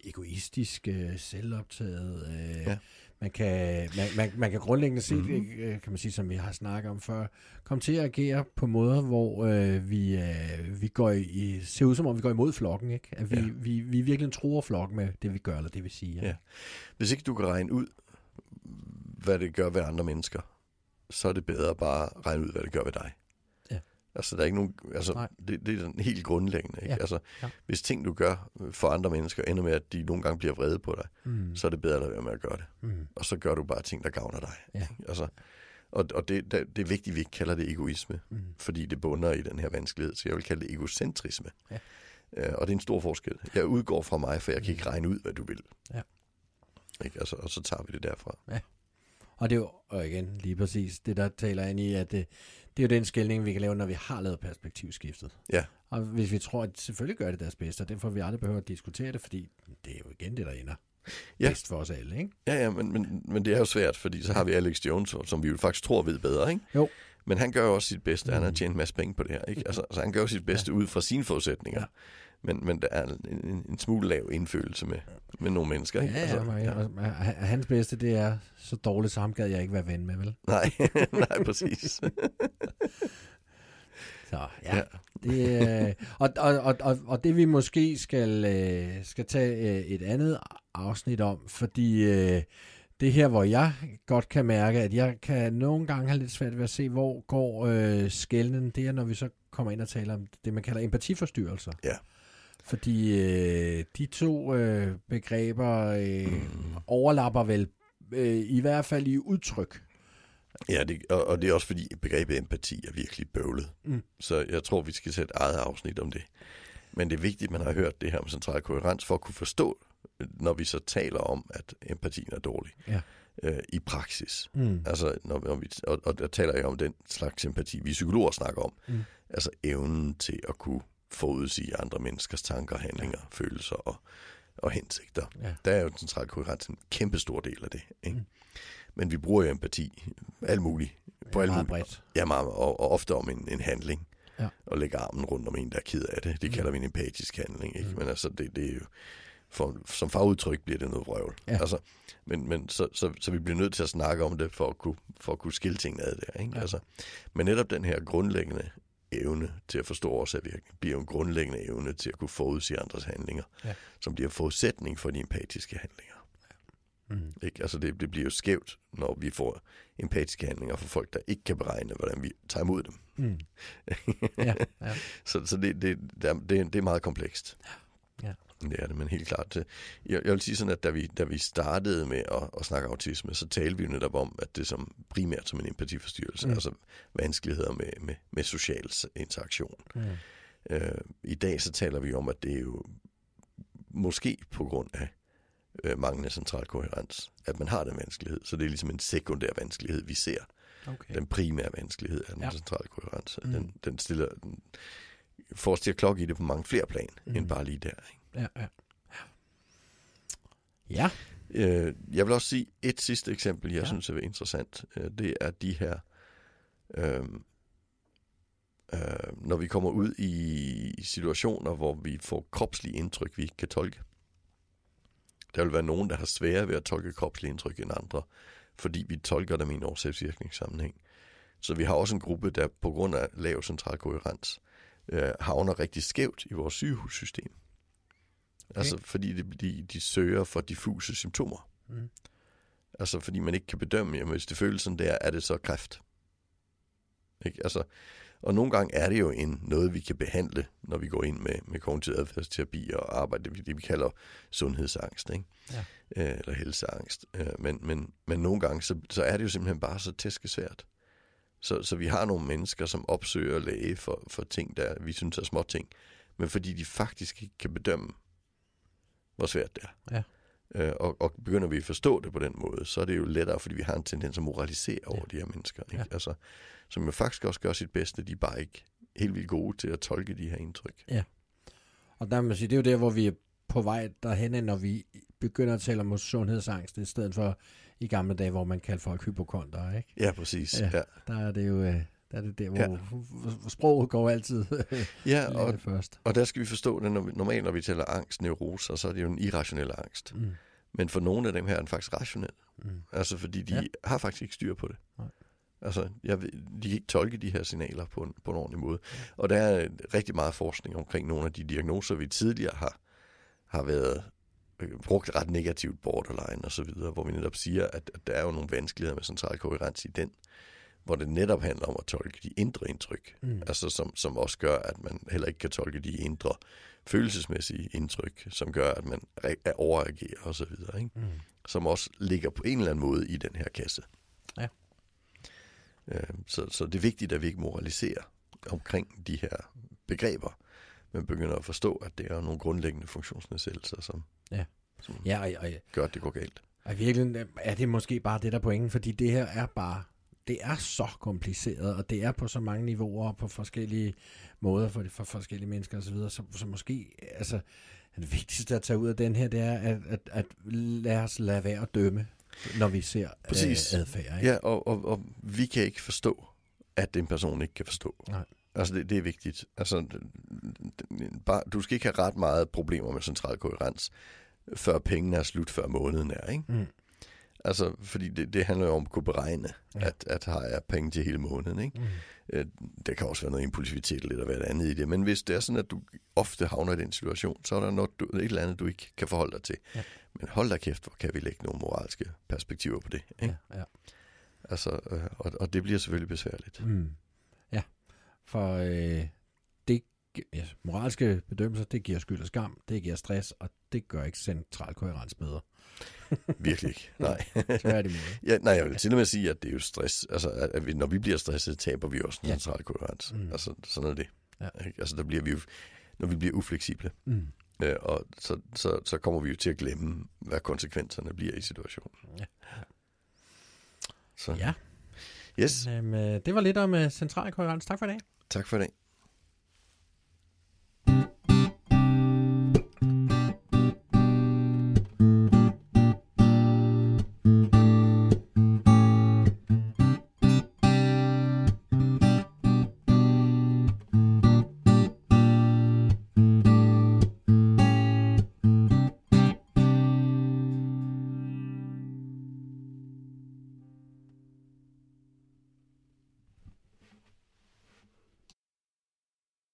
egoistisk, øh, selvoptaget. Øh, Ja. Man, kan, man, man, man kan grundlæggende set, Mhm. mm-hmm. kan man sige, som vi har snakket om før, komme til at agere på måder, hvor øh, vi, øh, vi går i, ser ud som om, vi går imod flokken. Ikke? At vi, Ja. vi, vi virkelig tror flokken med det, vi gør, eller det, vi siger. Ja. Hvis ikke du kan regne ud, hvad det gør ved andre mennesker, så er det bedre bare at regne ud, hvad det gør ved dig. Ja. Altså, der er ikke nogen, altså, Nej. det, det er den helt grundlæggende. Ikke? Ja. Altså, Ja. hvis ting, du gør for andre mennesker, ender med, at de nogle gange bliver vrede på dig, Mm. så er det bedre at lade være med at gøre det. Mm. Og så gør du bare ting, der gavner dig. Ja. Altså, og og det, det, det er vigtigt, at vi ikke kalder det egoisme, Mm. fordi det bunder i den her vanskelighed, så jeg vil kalde det egocentrisme. Ja. Øh, og det er en stor forskel. Jeg udgår fra mig, for jeg kan ikke regne ud, hvad du vil. Ja. Ikke? Altså, og så tager vi det derfra. Og det er jo, og igen, lige præcis, det der taler ind i, at det, er jo den skældning, vi kan lave, når vi har lavet perspektivskiftet. Ja. Og hvis vi tror, at selvfølgelig gør det deres bedste, og derfor vi aldrig behøver at diskutere det, fordi det er jo igen det, der ender Ja. ja. bedst for os alle, ikke? Ja, ja, men, men, men det er jo svært, fordi så har vi Alex Jones, som vi jo faktisk tror ved bedre, ikke? Jo. Men han gør jo også sit bedste. Han har Mm. tjent en masse penge på det her, ikke? Altså, så han gør jo sit bedste ja. ud fra sine forudsætninger. Ja. Men, men der er en, en, smule lav indfølelse med, med nogle mennesker, ikke? Ja, ja, altså, ja. Og, og hans bedste, det er så dårligt, så ham gad jeg ikke være ven med, vel? Nej, nej, præcis. Så ja, Ja. Det, øh, og, og, og, og, og det vi måske skal, øh, skal tage øh, et andet afsnit om, fordi det her, hvor jeg godt kan mærke, at jeg kan nogle gange have lidt svært ved at se, hvor går øh, skældnen, det er, når vi så kommer ind og taler om det, man kalder empatiforstyrrelser. Ja. Fordi øh, de to øh, begreber øh, Mm. overlapper vel øh, i hvert fald i udtryk. Ja, det, og, og det er også fordi begrebet empati er virkelig bøvlet. Mm. Så jeg tror, vi skal sætte et eget afsnit om det. Men det er vigtigt, at man har hørt det her om central koherens, for at kunne forstå, når vi så taler om, at empatien er dårlig Ja. øh, i praksis. Mm. Altså, når, når vi, og, og der taler jeg om den slags empati, vi psykologer snakker om. Mm. Altså evnen til at kunne forudsige andre menneskers tanker, handlinger, ja. følelser og, og hensigter. Ja. Der er jo central koherens en kæmpe stor del af det. Ikke? Mm. Mm. Men vi bruger jo empati alt muligt. På alt meget muligt. bredt. Ja, meget, og, og ofte om en, en handling. Ja. Og lægge armen rundt om en, der er ked af det. Det kalder vi en empatisk handling. Ikke? Mm. Men altså, det, det er jo... For, som fagudtryk bliver det noget vrøvl. Ja. Altså, men men så, så, så vi bliver nødt til at snakke om det, for at kunne, for at kunne skille tingene ad der. Ikke? Ja. Altså, men netop den her grundlæggende evne til at forstå årsagvirkning, bliver en grundlæggende evne til at kunne forudsige andres handlinger, Ja. som bliver forudsætning for de empatiske handlinger. Mm. Ikke? Altså det, det bliver jo skævt, når vi får empatiske handlinger fra folk, der ikke kan beregne, hvordan vi tager imod dem. Mm. Ja, ja. Så, så det, det, det, det er meget komplekst. Ja. Det er det, men helt klart. det- Jeg, jeg vil sige sådan, at da vi, da vi startede med at, at snakke autisme, så talte vi jo netop om, at det som primært som en empatiforstyrrelse, Mm. altså vanskeligheder med, med, med social interaktion. Mm. Øh, I dag så taler vi om, at det er jo måske på grund af øh, manglende central koherens, at man har den vanskelighed. Så det er ligesom en sekundær vanskelighed, vi ser. Okay. Den primære vanskelighed er den Ja. centrale koherens. Mm. Den, den stiller, den får os til at klokke i det på mange flere plan, mm. end bare lige der. Ikke? Ja, ja. Ja. Øh, jeg vil også sige et sidste eksempel, jeg Ja. synes er interessant. Øh, det er de her... Øh, øh, når vi kommer ud i situationer, hvor vi får kropslige indtryk, vi ikke kan tolke. Der vil være nogen, der har sværere ved at tolke kropslige indtryk end andre, fordi vi tolker dem i en årsagsvirkningssammenhæng. Så vi har også en gruppe, der på grund af lav central koherens øh, havner rigtig skævt i vores sygehussystem. Okay. Altså fordi de, de, de søger for diffuse symptomer. Mm. Altså fordi man ikke kan bedømme, jamen, hvis det føles sådan der, er det så kræft. Ikke? Altså, og nogle gange er det jo en, noget, vi kan behandle, når vi går ind med, med kognitiv adfærdsterapi og arbejder det, det vi kalder sundhedsangst, ikke? Ja. Øh, eller helseangst. Øh, men, men, men nogle gange, så, så er det jo simpelthen bare så tæskesvært. Så, så vi har nogle mennesker, som opsøger læge for, for ting, der vi synes er små ting, men fordi de faktisk ikke kan bedømme, hvor svært det er. Ja. Øh, og, og begynder vi at forstå det på den måde, så er det jo lettere, fordi vi har en tendens at moralisere over Ja. de her mennesker. Ikke? Ja. Altså, som jo faktisk også gør sit bedste, de er bare ikke helt vildt gode til at tolke de her indtryk. Og der man sige, det er jo der, hvor vi er på vej derhen, når vi begynder at tale om sundhedsangst, i stedet for i gamle dage, hvor man kaldte folk hypokonter, ikke? Ja, præcis. Ja. Ja, Der er det jo øh, der er det der, hvor Ja. sproget går altid ja og, først. og der skal vi forstå, at når vi, normalt når vi taler angst, neuroser, så er det jo en irrationel angst. Mm. Men for nogle af dem her er den faktisk rationel. Mm. Altså fordi de Ja. har faktisk ikke styr på det. Nej. Altså, jeg ved, de kan ikke tolke de her signaler på en, på en ordentlig måde. Og der er rigtig meget forskning omkring nogle af de diagnoser, vi tidligere har, har været øh, brugt ret negativt, borderline og så videre, hvor vi netop siger, at, at der er jo nogle vanskeligheder med central koherens i den, hvor det netop handler om at tolke de indre indtryk, Mm. altså som, som også gør, at man heller ikke kan tolke de indre følelsesmæssige indtryk, som gør, at man re- er overreagerer og så videre, ikke? Mm. som også ligger på en eller anden måde i den her kasse. Ja. Øh, Så, så det er vigtigt, at vi ikke moraliserer omkring de her begreber, men begynder at forstå, at det er nogle grundlæggende funktionsnedsættelser, som, Ja. som Ja, og, og, gør, at det går galt. og i virkeligheden er det måske bare det, der er pointen, fordi det her er bare, det er så kompliceret, og det er på så mange niveauer, på forskellige måder for, for forskellige mennesker osv., så, så måske, altså, det vigtigste at tage ud af den her, det er, at, at, at lade os lade være at dømme, når vi ser Præcis. Øh, adfærd. Ikke? Ja, og, og, og vi kan ikke forstå, at en person ikke kan forstå. Nej. Altså, det, det er vigtigt. Altså, bare, du skal ikke have ret meget problemer med central koherens, før pengene er slut, før måneden er, ikke? Mm. Altså, fordi det, det handler jo om at kunne beregne, Ja. at, at har jeg penge til hele måneden, ikke? Mm. Øh, Der kan også være noget impulsivitet eller lidt af hvad andet i det, men hvis det er sådan, at du ofte havner i den situation, så er der noget, du, et eller andet, du ikke kan forholde dig til. Ja. Men hold da kæft, hvor kan vi lægge nogle moralske perspektiver på det, ikke? Ja, ja. Altså, øh, og, og det bliver selvfølgelig besværligt. Mm. Ja, for øh, det, ja, moralske bedømmelser, det giver skyld og skam, det giver stress, og det gør ikke central koherens bedre. Virkelig ikke. Nej. Ja, nej, jeg vil til og med sige, at det er jo stress. Altså, at, vi, når vi bliver stresset, taber vi også en Ja. central koherens. Mm. Altså, sådan er det. Ja. Altså, der bliver vi jo, når vi bliver ufleksible, Mm. øh, og så, så, så kommer vi jo til at glemme, hvad konsekvenserne bliver i situationen. Ja. Så, Ja, yes, Jamen, øh, det var lidt om øh, central koherens. Tak for i dag. tak for i dag.